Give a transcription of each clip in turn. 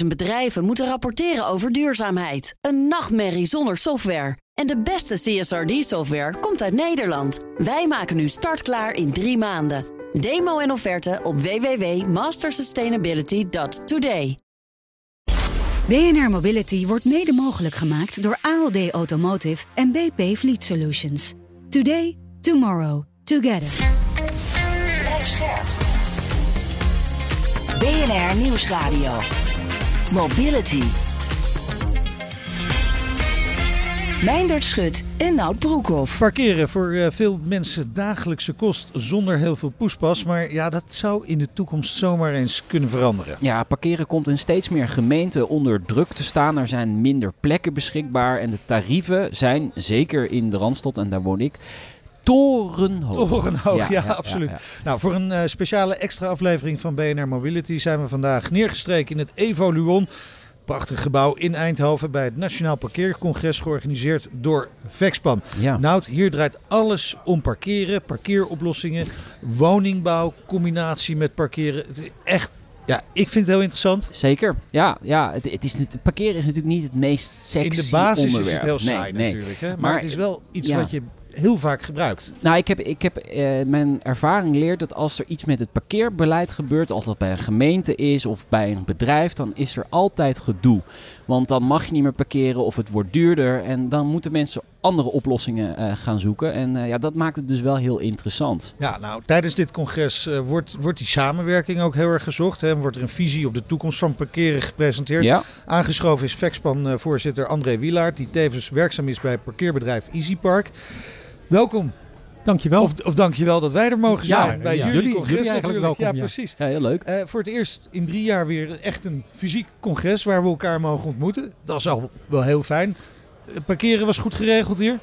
50.000 bedrijven moeten rapporteren over duurzaamheid. Een nachtmerrie zonder software. En de beste CSRD-software komt uit Nederland. Wij maken nu startklaar in drie maanden. Demo en offerte op www.mastersustainability.today. BNR Mobility wordt mede mogelijk gemaakt door ALD Automotive en BP Fleet Solutions. Today, tomorrow, together. BNR Nieuwsradio. Mobility. Meindert Schut en Nout Broekhoff. Parkeren voor uh, veel mensen dagelijkse kost zonder heel veel poespas. Maar ja, dat zou in de toekomst zomaar eens kunnen veranderen. Ja, parkeren komt in steeds meer gemeenten onder druk te staan. Er zijn minder plekken beschikbaar en de tarieven zijn, zeker in de Randstad, en daar woon ik, torenhoog. Torenhoog, ja, ja, ja absoluut. Ja, nou, voor een uh, speciale extra aflevering van BNR Mobility zijn we vandaag neergestreken in het Evoluon. Prachtig gebouw in Eindhoven bij het Nationaal Parkeercongres georganiseerd door Vexpan. Ja. Nout, hier draait alles om parkeren, parkeeroplossingen, woningbouw, combinatie met parkeren. Het is echt ja, ik vind het heel interessant. Zeker. Ja, ja het, het is, het parkeren is natuurlijk niet het meest sexy In de basis onderwerp. is het heel saai nee, natuurlijk. Hè? Maar, Maar, het is wel iets ja. wat je heel vaak gebruikt. Nou, ik heb, ik heb eh, mijn ervaring leert dat als er iets met het parkeerbeleid gebeurt, als dat bij een gemeente is of bij een bedrijf, dan is er altijd gedoe. Want dan mag je niet meer parkeren of het wordt duurder en dan moeten mensen andere oplossingen eh, gaan zoeken. En eh, ja, dat maakt het dus wel heel interessant. Ja, nou, tijdens dit congres wordt, wordt die samenwerking ook heel erg gezocht. Hè? Wordt er een visie op de toekomst van parkeren gepresenteerd. Ja, Aangeschoven is Vexpan-voorzitter André Wielaert, die tevens werkzaam is bij parkeerbedrijf EasyPark. Welkom. Dankjewel. Of, of dankjewel dat wij er mogen Ja, zijn bij ja. jullie, Jullie- congres jullie eigenlijk natuurlijk. welkom, ja, ja. precies. ja heel leuk. Eh, voor het eerst in drie jaar weer echt een fysiek congres waar we elkaar mogen ontmoeten. Dat is al wel heel fijn. Eh, parkeren was goed geregeld hier.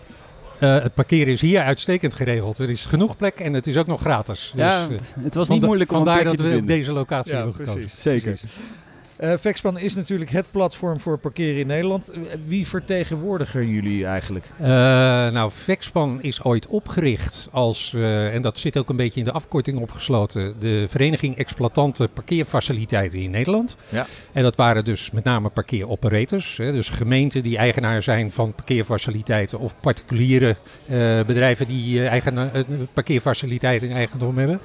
Eh, het parkeren is hier uitstekend geregeld. Er is genoeg plek en het is ook nog gratis. Dus, ja, eh, het was niet moeilijk om een Vandaar dat te we deze locatie hebben gekozen. Zeker. Eh Vexpan is natuurlijk het platform voor parkeren in Nederland. Wie vertegenwoordigen jullie eigenlijk? Eh, nou, Vexpan is ooit opgericht als, eh, en dat zit ook een beetje in de afkorting opgesloten, de Vereniging Exploitanten Parkeerfaciliteiten in Nederland. Ja. En dat waren dus met name parkeeroperators, hè, dus gemeenten die eigenaar zijn van parkeerfaciliteiten of particuliere bedrijven die eigen, eh, parkeerfaciliteiten in eigendom hebben.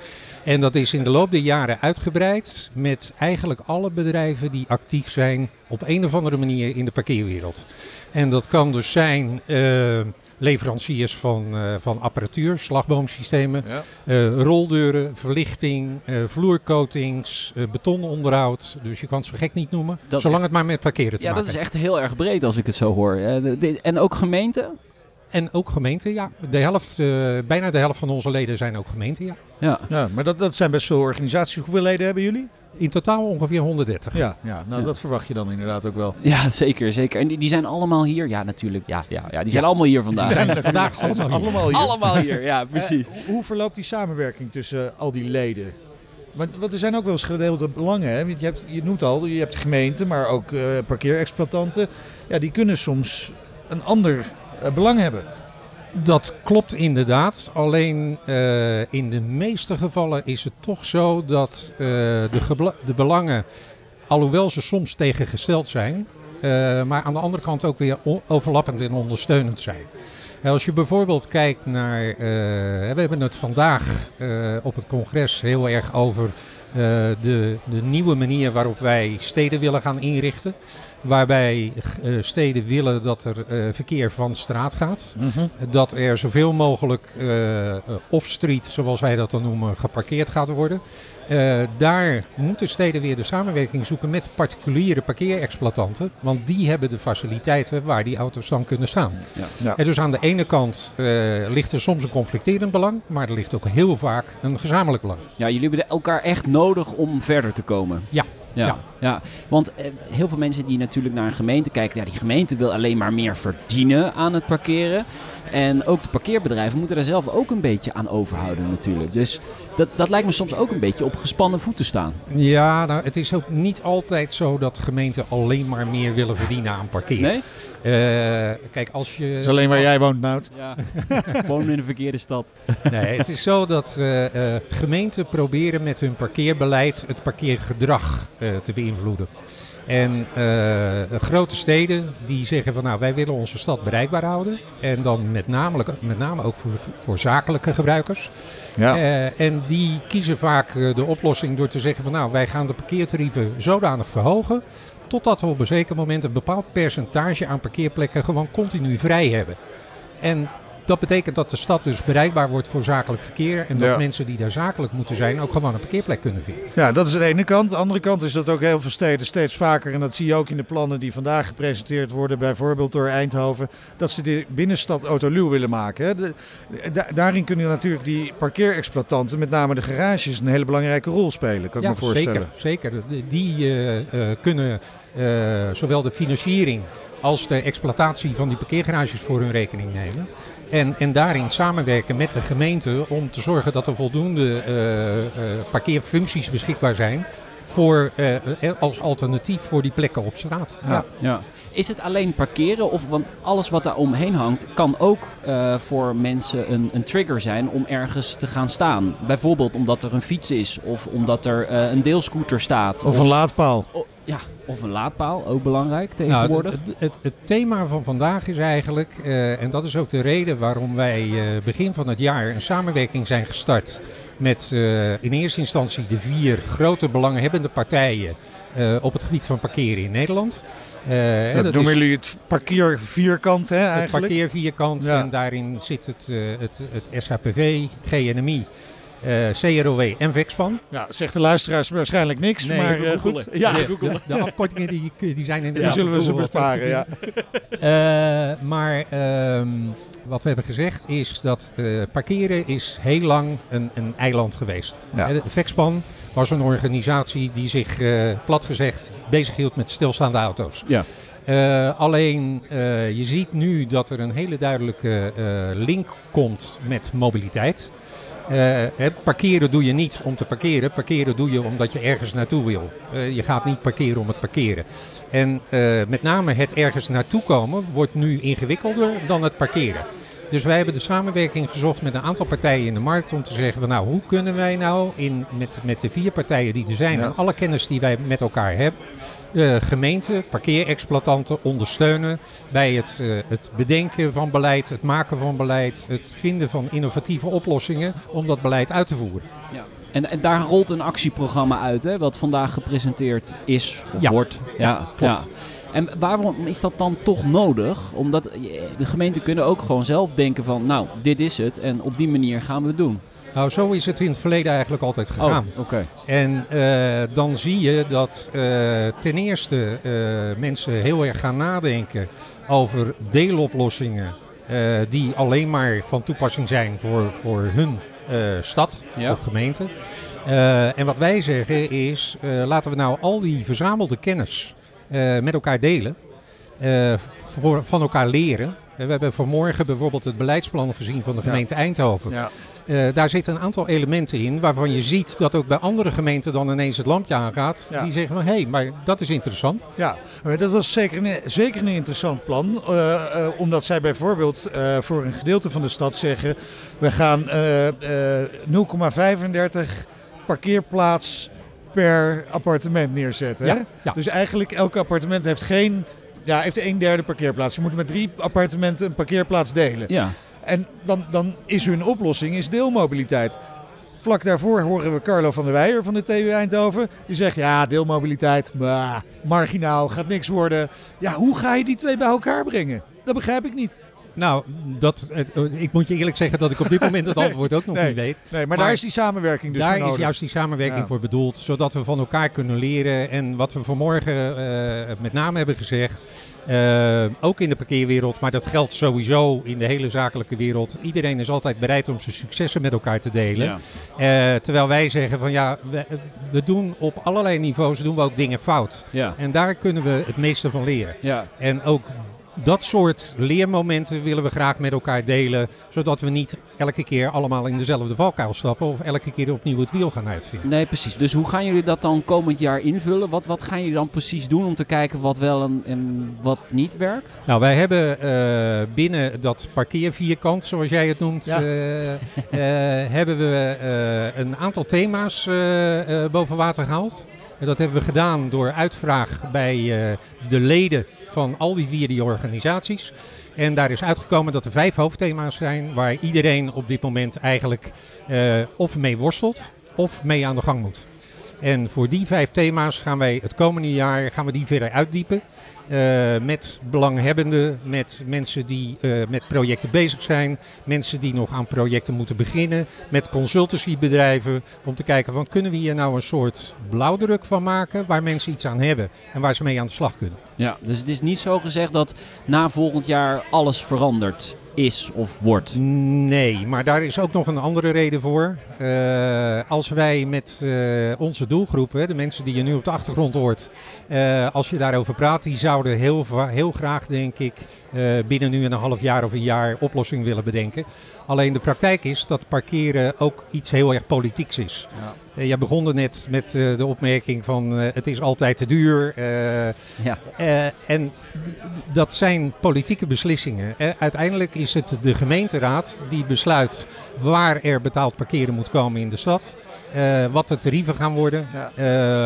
En dat is in de loop der jaren uitgebreid met eigenlijk alle bedrijven die actief zijn op een of andere manier in de parkeerwereld. En dat kan dus zijn eh, leveranciers van, eh, van apparatuur, slagboomsystemen, Ja. eh, roldeuren, verlichting, eh, vloercoatings, eh, betononderhoud. Dus je kan het zo gek niet noemen, Dat zolang is- het maar met parkeren te Ja, maken dat is heeft. echt heel erg breed als ik het zo hoor. De- de- En ook gemeenten? En ook gemeenten, ja. De helft, eh, bijna de helft van onze leden zijn ook gemeenten, ja. Ja. Ja, maar dat, dat zijn best veel organisaties. Hoeveel leden hebben jullie? In totaal ongeveer 130. Ja, ja nou dat verwacht je dan inderdaad ook wel. Ja, zeker, zeker. En die, die zijn allemaal hier. Ja, natuurlijk. Ja, ja, ja die zijn allemaal hier vandaag. Die zijn vandaag zijn ze allemaal hier. allemaal hier. allemaal hier, ja, precies. Eh, hoe- hoe verloopt die samenwerking tussen al die leden? Want, want er zijn ook wel eens gedeelde belangen. Hè? Want je, hebt, je noemt al, je hebt gemeenten, maar ook eh, parkeerexploitanten. Ja, die kunnen soms een ander eh, belang hebben. Dat klopt inderdaad. Alleen eh, in de meeste gevallen is het toch zo dat eh, de, de belangen, alhoewel ze soms tegengesteld zijn, eh, maar aan de andere kant ook weer overlappend en ondersteunend zijn. Als je bijvoorbeeld kijkt naar, we hebben het vandaag op het congres heel erg over de, de nieuwe manier waarop wij steden willen gaan inrichten. Waarbij eh, steden willen dat er eh, verkeer van straat gaat. Dat er zoveel mogelijk eh, off-street, zoals wij dat dan noemen, geparkeerd gaat worden. Eh, daar moeten steden weer de samenwerking zoeken met particuliere parkeerexploitanten. Want die hebben de faciliteiten waar die auto's dan kunnen staan. Ja. En dus aan de ene kant eh, ligt er soms een conflicterend belang, maar er ligt ook heel vaak een gezamenlijk belang. Ja, jullie hebben elkaar echt nodig om verder te komen. Ja. Ja, ja. Ja. want eh, heel veel mensen die natuurlijk naar een gemeente kijken, ja, die gemeente wil alleen maar meer verdienen aan het parkeren. En ook de parkeerbedrijven moeten daar zelf ook een beetje aan overhouden natuurlijk. Dus dat, dat lijkt me soms ook een beetje op gespannen voeten staan. Ja, nou, het is ook niet altijd zo dat gemeenten alleen maar meer willen verdienen aan parkeren. Nee? Eh, kijk, als je... Dat is alleen waar jij woont, Nout. Ja, wonen in een verkeerde stad. Nee, het is zo dat eh, eh, gemeenten proberen met hun parkeerbeleid het parkeergedrag eh, te beïnvloeden. Beïnvloeden. En uh, grote steden die zeggen van nou wij willen onze stad bereikbaar houden. En dan met name, met name ook voor, voor zakelijke gebruikers. Ja. Uh, en die kiezen vaak uh, de oplossing door te zeggen van nou wij gaan de parkeertarieven zodanig verhogen. Totdat we op een zeker moment een bepaald percentage aan parkeerplekken gewoon continu vrij hebben. En dat betekent dat de stad dus bereikbaar wordt voor zakelijk verkeer. En dat mensen die daar zakelijk moeten zijn ook gewoon een parkeerplek kunnen vinden. Ja, dat is de ene kant. De andere kant is dat ook heel veel steden steeds vaker, en dat zie je ook in de plannen die vandaag gepresenteerd worden, bijvoorbeeld door Eindhoven, dat ze de binnenstad autoluw willen maken. Hè. De, daarin kunnen natuurlijk die parkeerexploitanten, met name de garages, een hele belangrijke rol spelen, kan ik me voorstellen. Zeker, zeker. Die uh, uh, kunnen uh, zowel de financiering als de exploitatie van die parkeergarages voor hun rekening nemen. En, en daarin samenwerken met de gemeente om te zorgen dat er voldoende uh, uh, parkeerfuncties beschikbaar zijn voor, uh, als alternatief voor die plekken op straat. Ja. ja. Is het alleen parkeren? Of, want alles wat daar omheen hangt kan ook uh, voor mensen een, een, trigger zijn om ergens te gaan staan. Bijvoorbeeld omdat er een fiets is of omdat er uh, een deelscooter staat. Of, of een laadpaal. Ja, of een laadpaal, ook belangrijk tegenwoordig. Nou, het, het, het, thema van vandaag is eigenlijk, uh, en dat is ook de reden waarom wij uh, begin van het jaar een samenwerking zijn gestart met uh, in eerste instantie de vier grote belanghebbende partijen op het gebied van parkeren in Nederland. Uh, dat, dat noemen jullie het parkeervierkant hè, eigenlijk? Het parkeervierkant ja. en daarin zit het, uh, het, het SHPV, GNMI, uh, CROW en VEXPAN. Ja, zegt de luisteraars waarschijnlijk niks, nee, maar uh, goed. Ja, de, de, de, afkortingen die, die zijn in de Die zullen we ze besparen, ja. uh, maar um, wat we hebben gezegd is dat parkeren is heel lang een, een eiland geweest. Ja. VEXPAN was een organisatie die zich plat gezegd bezighield met stilstaande auto's. Ja. Uh, alleen uh, je ziet nu dat er een hele duidelijke uh, link komt met mobiliteit. Uh, parkeren doe je niet om te parkeren. Parkeren doe je omdat je ergens naartoe wil. Uh, je gaat niet parkeren om het parkeren. En uh, met name het ergens naartoe komen wordt nu ingewikkelder dan het parkeren. Dus wij hebben de samenwerking gezocht met een aantal partijen in de markt om te zeggen van nou hoe kunnen wij nou in, met, met de vier partijen die er zijn ja. en alle kennis die wij met elkaar hebben, uh, gemeenten, parkeerexploitanten ondersteunen bij het, uh, het bedenken van beleid, het maken van beleid, het vinden van innovatieve oplossingen om dat beleid uit te voeren. Ja. En, en daar rolt een actieprogramma uit, hè, wat vandaag gepresenteerd is of ja. wordt. Ja, klopt. Ja. En waarom is dat dan toch nodig? Omdat de gemeenten kunnen ook gewoon zelf denken van, nou, dit is het en op die manier gaan we het doen. Nou, zo is het in het verleden eigenlijk altijd gegaan. Oh, okay. En uh, dan zie je dat uh, ten eerste uh, mensen heel erg gaan nadenken over deeloplossingen die alleen maar van toepassing zijn voor, voor hun stad ja. of gemeente. en wat wij zeggen is, laten we nou al die verzamelde kennis met elkaar delen, voor, van elkaar leren. We hebben vanmorgen bijvoorbeeld het beleidsplan gezien van de gemeente ja. Eindhoven. Ja. Uh, daar zitten een aantal elementen in waarvan je ziet dat ook bij andere gemeenten dan ineens het lampje aangaat. Ja. Die zeggen van hé, hey, maar dat is interessant. Ja, dat was zeker een, zeker een interessant plan. Uh, uh, omdat zij bijvoorbeeld voor een gedeelte van de stad zeggen: we gaan 0,35 parkeerplaats per appartement neerzetten. Ja, ja. Dus eigenlijk elk appartement heeft geen ja, heeft een derde parkeerplaats. Ze moeten met drie appartementen een parkeerplaats delen. Ja. En dan, dan is hun oplossing is deelmobiliteit. Vlak daarvoor horen we Carlo van der Weijer van de TU Eindhoven. Die zegt, ja, deelmobiliteit, bah, marginaal, gaat niks worden. Ja, hoe ga je die twee bij elkaar brengen? Dat begrijp ik niet. Nou, dat, ik moet je eerlijk zeggen dat ik op dit moment het antwoord ook nog nee, niet weet. Nee, maar, maar, daar is die samenwerking dus Daar voor nodig. is juist die samenwerking ja. voor bedoeld, zodat we van elkaar kunnen leren. En wat we vanmorgen uh, met name hebben gezegd, uh, ook in de parkeerwereld, maar dat geldt sowieso in de hele zakelijke wereld. Iedereen is altijd bereid om zijn successen met elkaar te delen. Ja. Uh, terwijl wij zeggen van ja, we, we, doen op allerlei niveaus doen we ook dingen fout. Ja. En daar kunnen we het meeste van leren. Ja. En ook dat soort leermomenten willen we graag met elkaar delen. Zodat we niet elke keer allemaal in dezelfde valkuil stappen. Of elke keer opnieuw het wiel gaan uitvinden. Nee, precies. Dus hoe gaan jullie dat dan komend jaar invullen? Wat, wat gaan jullie dan precies doen om te kijken wat wel en, en wat niet werkt? Nou, wij hebben uh, binnen dat parkeervierkant, zoals jij het noemt, ja. uh, uh, hebben we een aantal thema's boven water gehaald. En dat hebben we gedaan door uitvraag bij eh, de leden van al die vier die organisaties. En daar is uitgekomen dat er vijf hoofdthema's zijn waar iedereen op dit moment eigenlijk eh, of mee worstelt of mee aan de gang moet. En voor die vijf thema's gaan wij het komende jaar gaan we die verder uitdiepen. Uh, met belanghebbenden, met mensen die uh, met projecten bezig zijn, mensen die nog aan projecten moeten beginnen, met consultancybedrijven, om te kijken van kunnen we hier nou een soort blauwdruk van maken waar mensen iets aan hebben en waar ze mee aan de slag kunnen. Ja, dus het is niet zo gezegd dat na volgend jaar alles verandert is of wordt. Nee, maar daar is ook nog een andere reden voor. Uh, als wij met uh, onze doelgroepen, de mensen die je nu op de achtergrond hoort, uh, als je daarover praat, die zouden heel, heel graag, denk ik, binnen nu een half jaar of een jaar oplossing willen bedenken. Alleen de praktijk is dat parkeren ook iets heel erg politieks is. Ja. je begon net met de opmerking van het is altijd te duur. ja. en dat zijn politieke beslissingen. uiteindelijk is het de gemeenteraad die besluit waar er betaald parkeren moet komen in de stad. Uh, wat de tarieven gaan worden, ja.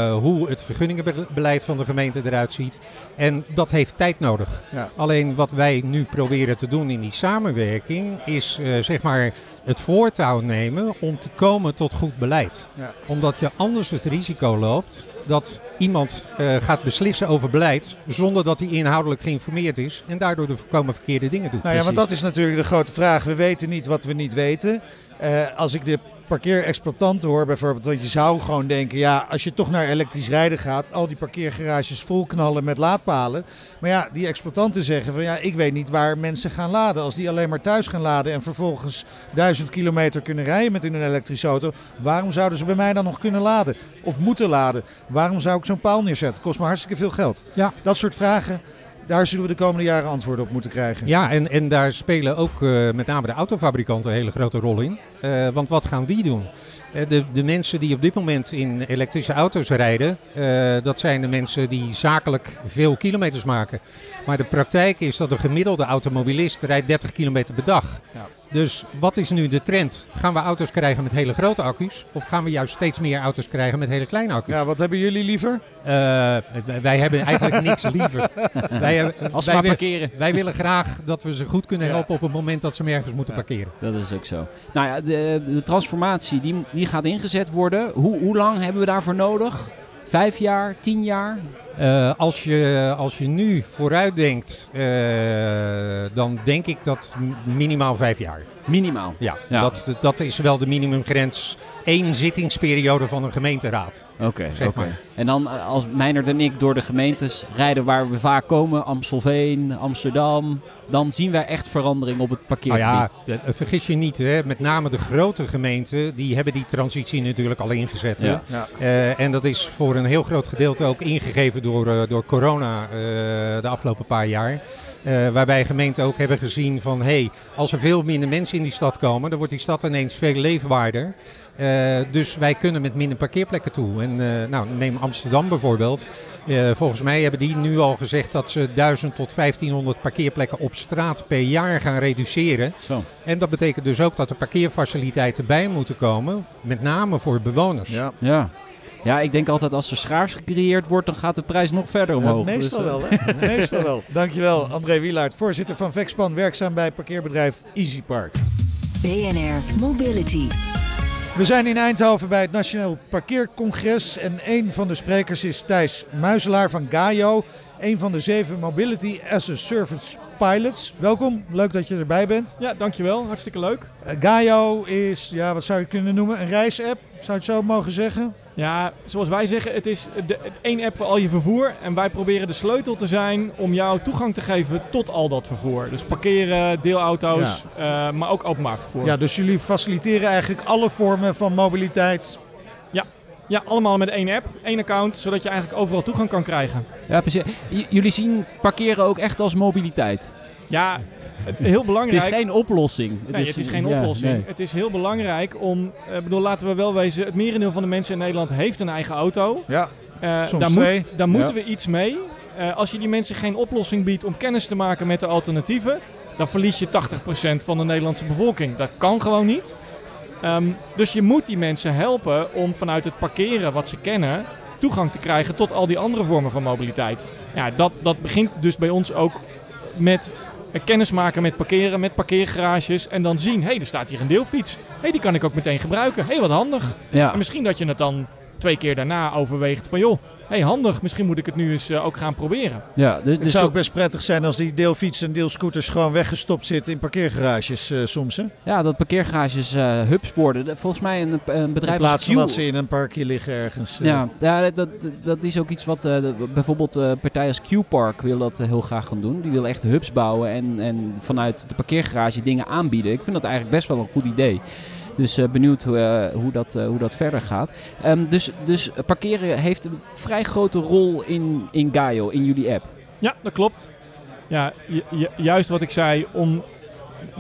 uh, hoe het vergunningenbeleid van de gemeente eruit ziet. En dat heeft tijd nodig. Ja. Alleen wat wij nu proberen te doen in die samenwerking is uh, zeg maar het voortouw nemen om te komen tot goed beleid. Ja. Omdat je anders het risico loopt dat iemand gaat beslissen over beleid zonder dat hij inhoudelijk geïnformeerd is en daardoor de voorkomen verkeerde dingen doet. Nou ja, want dat is natuurlijk de grote vraag. We weten niet wat we niet weten. als ik de parkeerexploitanten hoor bijvoorbeeld. Want je zou gewoon denken, ja, als je toch naar elektrisch rijden gaat, al die parkeergarages vol knallen met laadpalen. Maar ja, die exploitanten zeggen van ja, ik weet niet waar mensen gaan laden. Als die alleen maar thuis gaan laden en vervolgens duizend kilometer kunnen rijden met hun elektrische auto, waarom zouden ze bij mij dan nog kunnen laden? Of moeten laden? Waarom zou ik zo'n paal neerzetten? Kost me hartstikke veel geld. Ja. Dat soort vragen daar zullen we de komende jaren antwoorden op moeten krijgen. Ja, en, en daar spelen ook uh, met name de autofabrikanten een hele grote rol in. Uh, want wat gaan die doen? Uh, de, de mensen die op dit moment in elektrische auto's rijden, dat zijn de mensen die zakelijk veel kilometers maken. Maar de praktijk is dat een gemiddelde automobilist rijdt 30 kilometer per dag. Ja. Dus wat is nu de trend? Gaan we auto's krijgen met hele grote accu's? Of gaan we juist steeds meer auto's krijgen met hele kleine accu's? Ja, wat hebben jullie liever? Uh, wij hebben eigenlijk niks liever. wij, hebben, Als wij, parkeren. wij willen graag dat we ze goed kunnen helpen op het moment dat ze ergens moeten parkeren. Dat is ook zo. Nou ja, de, de transformatie die, die gaat ingezet worden. Hoe, hoe lang hebben we daarvoor nodig? Vijf jaar, tien jaar? Uh, als, je, als je nu vooruit denkt, uh, dan denk ik dat minimaal vijf jaar. Minimaal? Ja, ja, Dat, dat is wel de minimumgrens. Eén zittingsperiode van een gemeenteraad. Oké, okay. En dan eh, als Meinert en ik door de gemeentes rijden waar we vaak komen, Amstelveen, Amsterdam, dan zien wij echt verandering op het parkeergebied. Nou ja, vergis je niet, hè, met name de grote gemeenten, die hebben die transitie natuurlijk al ingezet. Ja. Ja. Uh, en dat is voor een heel groot gedeelte ook ingegeven door, uh, door corona uh, de afgelopen paar jaar. Uh, waarbij gemeenten ook hebben gezien van hé, hey, als er veel minder mensen in die stad komen, dan wordt die stad ineens veel leefbaarder. Uh, dus wij kunnen met minder parkeerplekken toe. En uh, nou, neem Amsterdam bijvoorbeeld. volgens mij hebben die nu al gezegd dat ze 1000 tot 1500 parkeerplekken op straat per jaar gaan reduceren. Zo. En dat betekent dus ook dat er parkeerfaciliteiten bij moeten komen, met name voor bewoners. Ja. ja. Ja, ik denk altijd als er schaars gecreëerd wordt, dan gaat de prijs nog verder omhoog. Ja, meestal dus, wel, hè? meestal wel. Dankjewel, André Wielaert, voorzitter van Vexpan, werkzaam bij parkeerbedrijf EasyPark. BNR Mobility. We zijn in Eindhoven bij het Nationaal Parkeercongres en een van de sprekers is Thijs Muizelaar van Gaio, een van de zeven Mobility as a Service pilots. Welkom, leuk dat je erbij bent. Ja, dankjewel, hartstikke leuk. Uh, Gaio is, ja, wat zou je kunnen noemen, een reisapp, zou je het zo mogen zeggen? Ja, zoals wij zeggen, het is de, één app voor al je vervoer. En wij proberen de sleutel te zijn om jou toegang te geven tot al dat vervoer. Dus parkeren, deelauto's, ja. uh, maar ook openbaar vervoer. Ja, dus jullie faciliteren eigenlijk alle vormen van mobiliteit. Ja, ja, allemaal met één app, één account, zodat je eigenlijk overal toegang kan krijgen. Ja, precies. J jullie zien parkeren ook echt als mobiliteit? Ja, het, heel belangrijk. Het is geen oplossing. Het, nee, is, het is geen oplossing. Nee. Het is heel belangrijk om, uh, bedoel, laten we wel wezen, het merendeel van de mensen in Nederland heeft een eigen auto. Ja, uh, soms daar twee. Moet, daar ja. moeten we iets mee. Uh, als je die mensen geen oplossing biedt om kennis te maken met de alternatieven, dan verlies je 80% van de Nederlandse bevolking. Dat kan gewoon niet. Um, dus je moet die mensen helpen om vanuit het parkeren wat ze kennen, toegang te krijgen tot al die andere vormen van mobiliteit. Ja, dat, dat begint dus bij ons ook met eh, kennis maken met parkeren, met parkeergarages. En dan zien, hé, hey, er staat hier een deelfiets. Hé, hey, die kan ik ook meteen gebruiken. Hé, hey, wat handig. Ja. En misschien dat je het dan twee keer daarna overweegt van, joh, hey, handig. Misschien moet ik het nu eens uh, ook gaan proberen. Ja, dus, Het zou ook best prettig zijn als die deelfietsen en deelscooters gewoon weggestopt zitten in parkeergarages uh, soms. Hè? Ja, dat parkeergarages uh, hubs worden. Volgens mij een, een bedrijf in plaats van dat ze in een parkje liggen ergens. Ja, ja dat, dat is ook iets wat bijvoorbeeld partijen als Q-Park wil dat heel graag gaan doen. Die willen echt hubs bouwen en, en vanuit de parkeergarage dingen aanbieden. Ik vind dat eigenlijk best wel een goed idee. Dus uh, benieuwd uh, hoe, dat, uh, hoe dat verder gaat. Um, dus, dus parkeren heeft een vrij grote rol in, in Gaio, in jullie app. Ja, dat klopt. Ja, ju juist wat ik zei, om...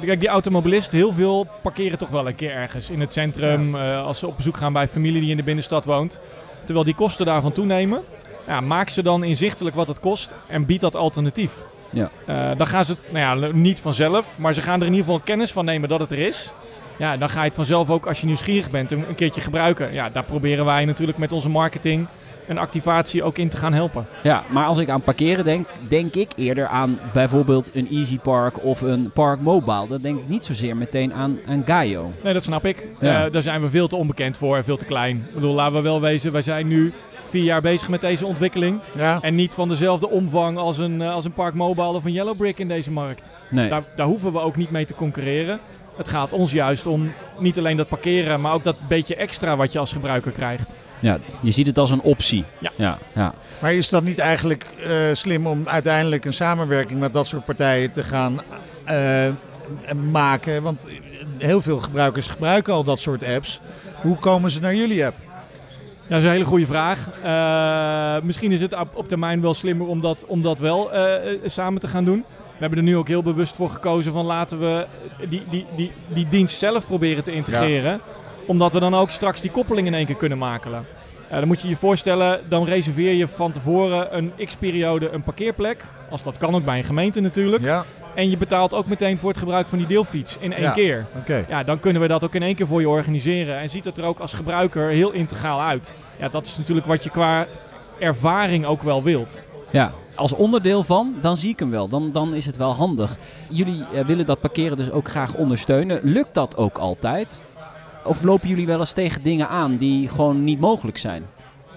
Kijk, die automobilisten, heel veel parkeren toch wel een keer ergens in het centrum. Ja. als ze op bezoek gaan bij familie die in de binnenstad woont. Terwijl die kosten daarvan toenemen. Ja, maak ze dan inzichtelijk wat het kost en bied dat alternatief. Ja. dan gaan ze het, nou ja, niet vanzelf, maar ze gaan er in ieder geval kennis van nemen dat het er is. Ja, dan ga je het vanzelf ook als je nieuwsgierig bent een, een keertje gebruiken. Ja, daar proberen wij natuurlijk met onze marketing en activatie ook in te gaan helpen. Ja, maar als ik aan parkeren denk, denk ik eerder aan bijvoorbeeld een Easy Park of een Park Mobile. Dan denk ik niet zozeer meteen aan, aan Gaio. Nee, dat snap ik. Ja. Uh, daar zijn we veel te onbekend voor en veel te klein. Ik bedoel, laten we wel wezen, wij zijn nu vier jaar bezig met deze ontwikkeling. Ja. En niet van dezelfde omvang als een, uh, als een Park Mobile of een Yellow Brick in deze markt. Nee. Daar, daar hoeven we ook niet mee te concurreren. Het gaat ons juist om niet alleen dat parkeren, maar ook dat beetje extra wat je als gebruiker krijgt. Ja, je ziet het als een optie. Ja. ja, ja. Maar is dat niet eigenlijk uh, slim om uiteindelijk een samenwerking met dat soort partijen te gaan uh, maken? Want heel veel gebruikers gebruiken al dat soort apps. Hoe komen ze naar jullie app? Ja, dat is een hele goede vraag. Uh, misschien is het op, op, termijn wel slimmer om dat, om dat wel samen te gaan doen. We hebben er nu ook heel bewust voor gekozen van laten we die, die, die, die dienst zelf proberen te integreren. Ja. Omdat we dan ook straks die koppeling in één keer kunnen makelen. Uh, dan moet je je voorstellen, dan reserveer je van tevoren een x-periode een parkeerplek. Als dat kan ook bij een gemeente natuurlijk. Ja. En je betaalt ook meteen voor het gebruik van die deelfiets in één ja. keer. Okay. Ja, dan kunnen we dat ook in één keer voor je organiseren. En ziet het er ook als gebruiker heel integraal uit. Ja, dat is natuurlijk wat je qua ervaring ook wel wilt. Ja, als onderdeel van, dan zie ik hem wel. Dan, dan is het wel handig. Jullie uh, willen dat parkeren dus ook graag ondersteunen. Lukt dat ook altijd? Of lopen jullie wel eens tegen dingen aan die gewoon niet mogelijk zijn?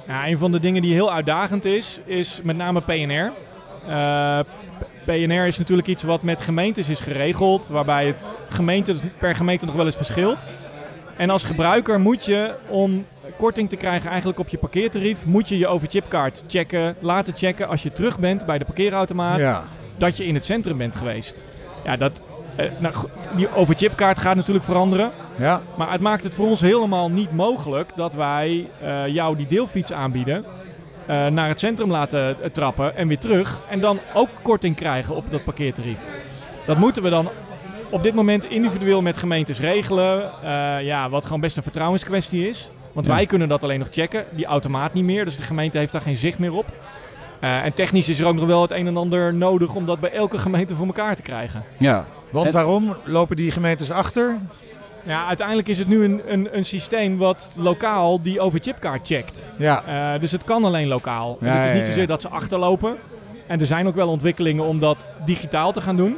Ja, een van de dingen die heel uitdagend is, is met name PNR. Uh, PNR is natuurlijk iets wat met gemeentes is geregeld, waarbij het gemeente per gemeente nog wel eens verschilt. En als gebruiker moet je, om korting te krijgen eigenlijk op je parkeertarief, moet je je overchipkaart checken, laten checken als je terug bent bij de parkeerautomaat, ja. dat je in het centrum bent geweest. Ja, dat, eh, nou, die overchipkaart gaat natuurlijk veranderen. Ja. Maar het maakt het voor ons helemaal niet mogelijk dat wij uh, jou die deelfiets aanbieden. Uh, naar het centrum laten uh, trappen en weer terug. En dan ook korting krijgen op dat parkeertarief. Dat moeten we dan op dit moment individueel met gemeentes regelen. Ja, wat gewoon best een vertrouwenskwestie is. Want ja. wij kunnen dat alleen nog checken. Die automaat niet meer. Dus de gemeente heeft daar geen zicht meer op. Uh, en technisch is er ook nog wel het een en ander nodig om dat bij elke gemeente voor elkaar te krijgen. Ja. Want en waarom lopen die gemeentes achter? Ja, uiteindelijk is het nu een, een, een systeem wat lokaal die overchipkaart checkt. Ja. Uh, dus het kan alleen lokaal. Ja, dus het is niet ja, zozeer dat ze achterlopen. En er zijn ook wel ontwikkelingen om dat digitaal te gaan doen.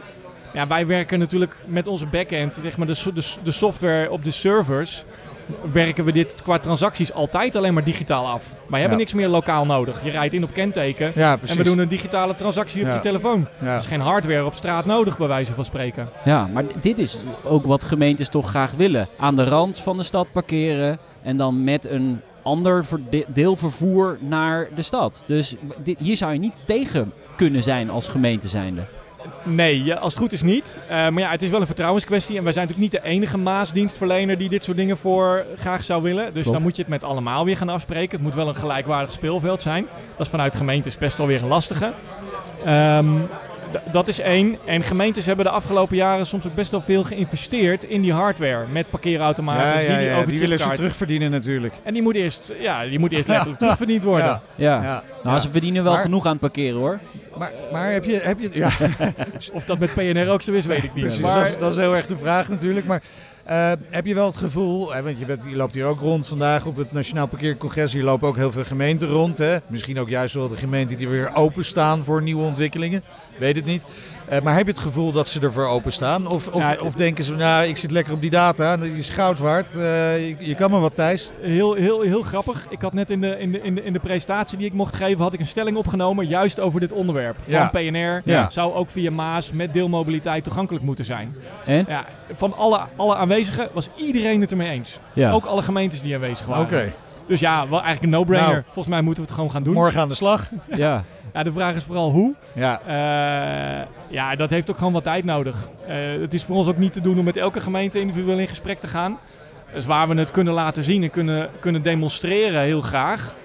Ja, wij werken natuurlijk met onze backend, zeg maar de, de, de software op de servers, werken we dit qua transacties altijd alleen maar digitaal af. Wij hebben Ja. niks meer lokaal nodig. Je rijdt in op kenteken Ja, en we doen een digitale transactie op Ja. je telefoon. Ja. Er is geen hardware op straat nodig, bij wijze van spreken. Ja, maar dit is ook wat gemeentes toch graag willen. Aan de rand van de stad parkeren en dan met een ander deelvervoer naar de stad. Dus dit, hier zou je niet tegen kunnen zijn als gemeente zijnde. Nee, ja, als het goed is niet. Eh, maar ja, het is wel een vertrouwenskwestie. En wij zijn natuurlijk niet de enige Maasdienstverlener die dit soort dingen voor graag zou willen. Dus Klopt. dan moet je het met allemaal weer gaan afspreken. Het moet wel een gelijkwaardig speelveld zijn. Dat is vanuit gemeentes best wel weer een lastige. Ehm, d- dat is één. En gemeentes hebben de afgelopen jaren soms ook best wel veel geïnvesteerd in die hardware. Met parkeerautomaten, Ja, ja, die, die ja, die willen ze terugverdienen natuurlijk. En die moet eerst, ja, die moet eerst letterlijk terugverdiend worden. Ja. Ja, Ja. nou ze verdienen wel Maar- genoeg aan het parkeren hoor. Maar, maar heb je... Heb je ja, Of dat met PNR ook zo is, weet ik niet. precies. Maar, dat, is, dat is heel erg de vraag natuurlijk. Maar Eh, heb je wel het gevoel, hè, want je, bent, loopt hier ook rond vandaag op het Nationaal Parkeercongres. Hier lopen ook heel veel gemeenten rond. Hè? Misschien ook juist wel de gemeenten die weer openstaan voor nieuwe ontwikkelingen. Weet het niet. Eh, maar heb je het gevoel dat ze ervoor openstaan? Of, of, Ja, of denken ze, nou, ik zit lekker op die data, die is goud waard. Eh, je, je kan maar wat, Thijs. Heel, heel, heel grappig. Ik had net in de, in, de, in, de, in de presentatie die ik mocht geven, had ik een stelling opgenomen juist over dit onderwerp. Ja. Van PNR Ja. zou ook via Maas met deelmobiliteit toegankelijk moeten zijn. En? Ja, van alle, alle aanwezigen was iedereen het ermee eens. Ja. Ook alle gemeentes die aanwezig waren. Oké, Dus ja, wel eigenlijk een no-brainer. Nou. Volgens mij moeten we het gewoon gaan doen. morgen aan de slag. ja. Ja, de vraag is vooral hoe. Ja, Eh, ja, dat heeft ook gewoon wat tijd nodig. Eh, het is voor ons ook niet te doen om met elke gemeente individueel in gesprek te gaan. Dus waar we het kunnen laten zien en kunnen, kunnen demonstreren, heel graag.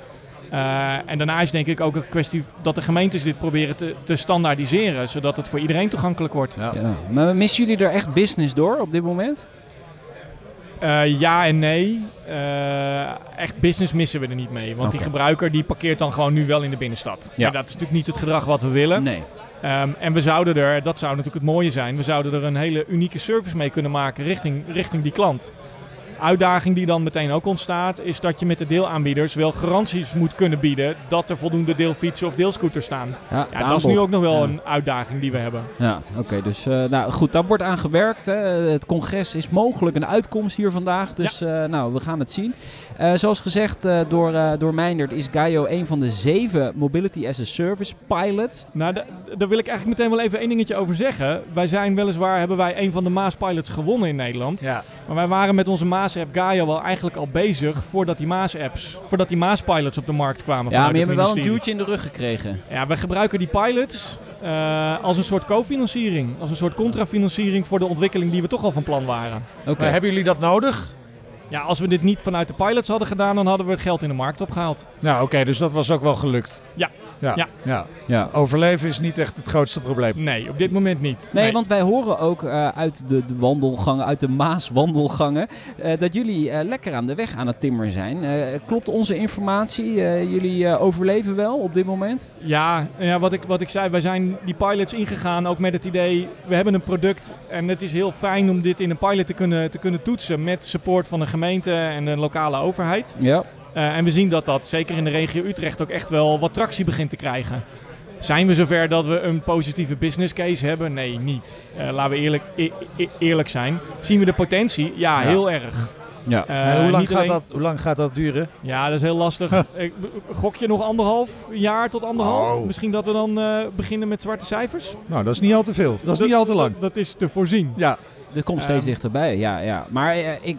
Eh, en daarna is denk ik ook een kwestie dat de gemeentes dit proberen te, te standaardiseren, zodat het voor iedereen toegankelijk wordt. Ja. Ja. Maar missen jullie er echt business door op dit moment? Eh, ja en nee. Eh, echt business missen we er niet mee. Want die gebruiker die parkeert dan gewoon nu wel in de binnenstad. Ja. En dat is natuurlijk niet het gedrag wat we willen. Nee. Ehm, en we zouden er, dat zou natuurlijk het mooie zijn, we zouden er een hele unieke service mee kunnen maken richting, richting die klant. Uitdaging die dan meteen ook ontstaat, is dat je met de deelaanbieders wel garanties moet kunnen bieden dat er voldoende deelfietsen of deelscooters staan. Ja, dat is nu ook nog wel Ja. een uitdaging die we hebben. Ja, oké. dus eh, nou goed, daar wordt aan gewerkt. Hè. Het congres is mogelijk een uitkomst hier vandaag. Dus eh, nou, we gaan het zien. Eh, zoals gezegd eh, door, eh door Meindert is Gaio een van de zeven Mobility as a Service pilots. Nou, da- daar wil ik eigenlijk meteen wel even één dingetje over zeggen. Wij zijn weliswaar, hebben wij een van de Maas Pilots gewonnen in Nederland. ja. Maar wij waren met onze Maas-app Gaia wel eigenlijk al bezig voordat die Maas-apps, voordat die Maas-pilots op de markt kwamen. Ja, maar je hebt wel een duwtje in de rug gekregen. Ja, wij gebruiken die pilots eh, als een soort cofinanciering. Als een soort contrafinanciering voor de ontwikkeling die we toch al van plan waren. Oké. Hebben jullie dat nodig? Ja, als we dit niet vanuit de pilots hadden gedaan, dan hadden we het geld in de markt opgehaald. Nou, oké, dus dat was ook wel gelukt. Ja. Ja. Ja. ja. Ja. Overleven is niet echt het grootste probleem. Nee, op dit moment niet. Nee, want wij horen ook eh, uit de, de wandelgangen, uit de Maaswandelgangen, eh dat jullie eh, lekker aan de weg aan het timmeren zijn. Eh, klopt onze informatie? Eh, jullie eh, overleven wel op dit moment? Ja, ja wat, ik, wat ik zei, wij zijn die pilots ingegaan ook met het idee, we hebben een product en het is heel fijn om dit in een pilot te kunnen, te kunnen toetsen met support van een gemeente en de lokale overheid. Ja. Eh, en we zien dat dat zeker in de regio Utrecht ook echt wel wat tractie begint te krijgen. Zijn we zover dat we een positieve business case hebben? Nee, niet. Eh, laten we eerlijk, e- e- eerlijk zijn. Zien we de potentie? Ja, Ja. heel erg. Ja. Eh, hoe, lang gaat alleen- dat, hoe lang gaat dat duren? Ja, dat is heel lastig. Ik- Gok je nog anderhalf jaar tot anderhalf? Oh. Misschien dat we dan eh, beginnen met zwarte cijfers? Nou, dat is niet al te veel. Dat is niet al te lang. Dat is te voorzien. Ja, Dat komt steeds Ehm. dichterbij, ja. ja. Maar eh, ik,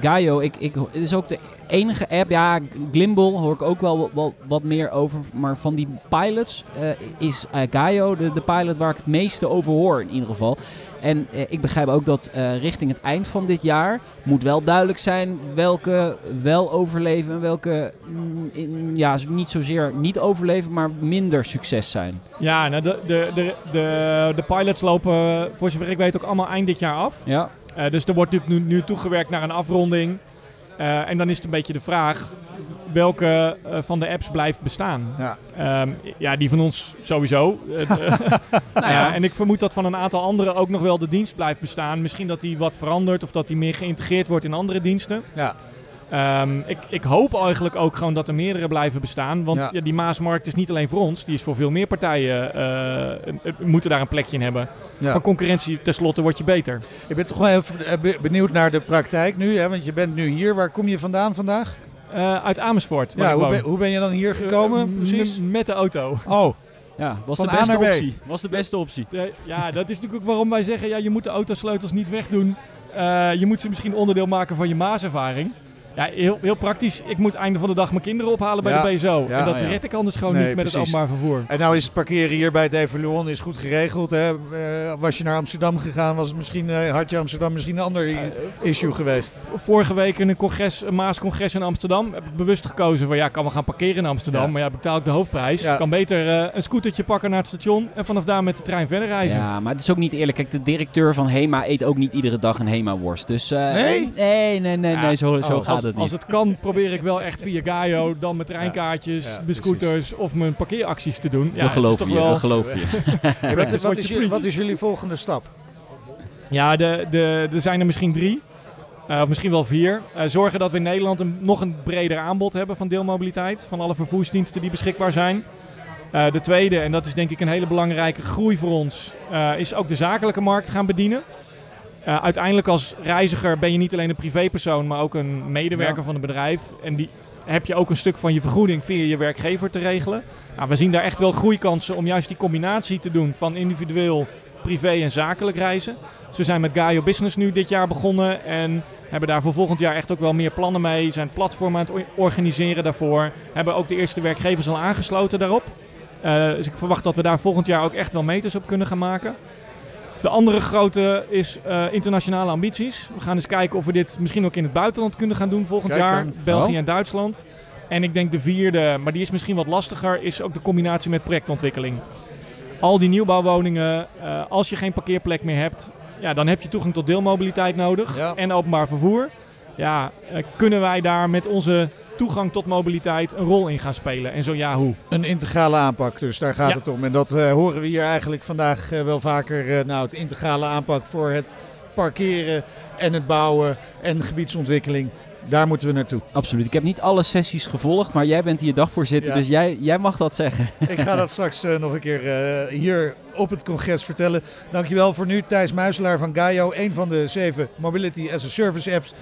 Gaio, ik, ik, het is ook de enige app. Ja, Glimbal hoor ik ook wel, wat meer over. Maar van die pilots eh, is eh, Gaio de, de pilot waar ik het meeste over hoor in ieder geval. En eh, ik begrijp ook dat richting het eind van dit jaar moet wel duidelijk zijn welke wel overleven en welke mm, in- ja, niet zozeer niet overleven, maar minder succes zijn. Ja, nou de, de, de, de, de pilots lopen, voor zover ik weet, ook allemaal eind dit jaar af. Ja, dus er wordt natuurlijk nu, nu toegewerkt naar een afronding. Eh, en dan is het een beetje de vraag welke eh, van de apps blijft bestaan. ja. Ehm, ja, die van ons sowieso. Eh, nou ja, en ik vermoed dat van een aantal anderen ook nog wel de dienst blijft bestaan. Misschien dat die wat verandert of dat die meer geïntegreerd wordt in andere diensten. ja. Ehm, ik, ik hoop eigenlijk ook gewoon dat er meerdere blijven bestaan. Want Ja. ja, die Maasmarkt is niet alleen voor ons, die is voor veel meer partijen. eh, eh, moeten daar een plekje in hebben. ja. Van concurrentie tenslotte word je beter. Ik ben toch wel even eh, be- benieuwd naar de praktijk nu. Hè? Want je bent nu hier. Waar kom je vandaan vandaag? Eh, uit Amersfoort. Ja, hoe, ben, hoe ben je dan hier gekomen precies? Met de auto. Oh, ja was Van de beste optie. Was de beste optie. Ja, dat is natuurlijk ook waarom wij zeggen, ja, je moet de autosleutels niet wegdoen. Eh, je moet ze misschien onderdeel maken van je maaservaring. Ja, heel, heel praktisch. Ik moet einde van de dag mijn kinderen ophalen bij Ja, de BSO. ja. en dat red ik anders gewoon Nee, niet met precies. het openbaar vervoer. en nou is het parkeren hier bij het Evaluon is goed geregeld. Hè? Eh, was je naar Amsterdam gegaan, was het misschien, eh, had je Amsterdam misschien een ander i- issue geweest. Vorige week in een, congres, een Maascongres in Amsterdam heb ik bewust gekozen van ja, ik kan wel gaan parkeren in Amsterdam. Ja. Maar ja, betaal ik de hoofdprijs. Ik kan beter eh, een scootertje pakken naar het station en vanaf daar met de trein verder reizen. Ja, maar het is ook niet eerlijk. Kijk, de directeur van Hema eet ook niet iedere dag een Hema-worst. Dus eh, Nee? nee, nee, nee, Ja, nee, zo, zo oh, gaat als, het als niet. het kan, probeer ik wel echt via Gaio dan mijn treinkaartjes, Ja, ja, mijn scooters of mijn parkeeracties te doen. Ja, we geloven je, wel- we geloven je. Wat, is wat, is je wat is jullie volgende stap? Ja, de, de, er zijn er misschien drie. Uh, misschien wel vier. Uh, zorgen dat we in Nederland een, nog een breder aanbod hebben van deelmobiliteit. Van alle vervoersdiensten die beschikbaar zijn. Uh, de tweede, en dat is denk ik een hele belangrijke groei voor ons, is ook de zakelijke markt gaan bedienen. Uiteindelijk als reiziger ben je niet alleen een privépersoon, maar ook een medewerker ja. van een bedrijf. En die heb je ook een stuk van je vergoeding via je werkgever te regelen. Nou, we zien daar echt wel groeikansen om juist die combinatie te doen van individueel, privé en zakelijk reizen. Dus we zijn met Gaio Business nu dit jaar begonnen en hebben daar voor volgend jaar echt ook wel meer plannen mee. Zijn platformen aan het organiseren daarvoor. Hebben ook de eerste werkgevers al aangesloten daarop. Uh, dus ik verwacht dat we daar volgend jaar ook echt wel meters op kunnen gaan maken. De andere grote is uh, internationale ambities. We gaan eens kijken of we dit misschien ook in het buitenland kunnen gaan doen volgend jaar. België oh. en Duitsland. En ik denk de vierde, maar die is misschien wat lastiger, is ook de combinatie met projectontwikkeling. Al die nieuwbouwwoningen, uh, als je geen parkeerplek meer hebt, ja, dan heb je toegang tot deelmobiliteit nodig en openbaar vervoer. Ja, uh, kunnen wij daar met onze toegang tot mobiliteit een rol in gaan spelen? En zo ja, hoe? Een integrale aanpak, dus daar gaat het om. En dat uh, horen we hier eigenlijk vandaag uh, wel vaker. Uh, nou, het integrale aanpak voor het parkeren en het bouwen en gebieidsontwikkeling. Daar moeten we naartoe. Absoluut. Ik heb niet alle sessies gevolgd, maar jij bent hier dagvoorzitter, ja. dus jij, jij mag dat zeggen. Ik ga dat straks nog een keer hier op het congres vertellen. Dankjewel voor nu, Thijs Muiselaar van Gaio, een van de zeven Mobility as a Service apps.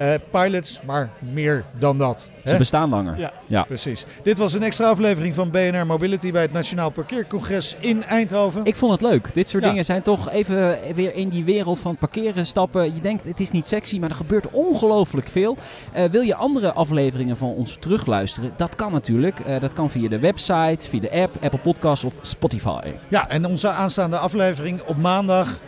Uh, pilots, maar meer dan dat. Ze hè? bestaan langer. Ja. ja, precies. Dit was een extra aflevering van BNR Mobility bij het Nationaal Parkeercongres in Eindhoven. Ik vond het leuk. Dit soort dingen zijn toch even weer in die wereld van parkeren stappen. Je denkt het is niet sexy, maar er gebeurt ongelooflijk veel. Uh, wil je andere afleveringen van ons terugluisteren? Dat kan natuurlijk. Uh, dat kan via de website, via de app, Apple Podcasts of Spotify. Ja, en onze aanstaande aflevering op maandag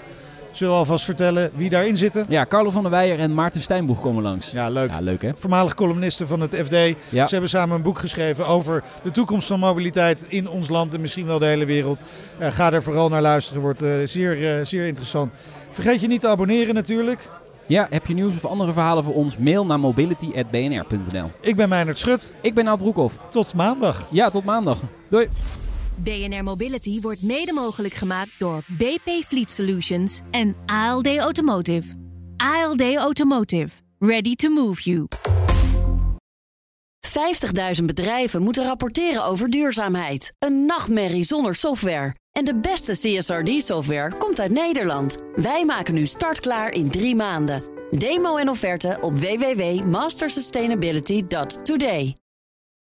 Zullen we alvast vertellen wie daarin zitten? Ja, Carlo van der Weijer en Maarten Steinboeg komen langs. Ja, leuk. Ja, leuk hè? Voormalig columnisten van het FD. Ja. Ze hebben samen een boek geschreven over de toekomst van mobiliteit in ons land en misschien wel de hele wereld. Uh, ga er vooral naar luisteren, wordt uh, zeer, uh, zeer interessant. Vergeet je niet te abonneren natuurlijk. Ja, heb je nieuws of andere verhalen voor ons? Mail naar mobility.bnr.nl Ik ben Meijnerd Schut. Ik ben Nout Broekhoff. Tot maandag. Ja, tot maandag. Doei. BNR Mobility wordt mede mogelijk gemaakt door BP Fleet Solutions en ALD Automotive. ALD Automotive. Ready to move you. 50.000 bedrijven moeten rapporteren over duurzaamheid. Een nachtmerrie zonder software. En de beste CSRD-software komt uit Nederland. Wij maken nu startklaar in drie maanden. Demo en offerte op www.mastersustainability.today.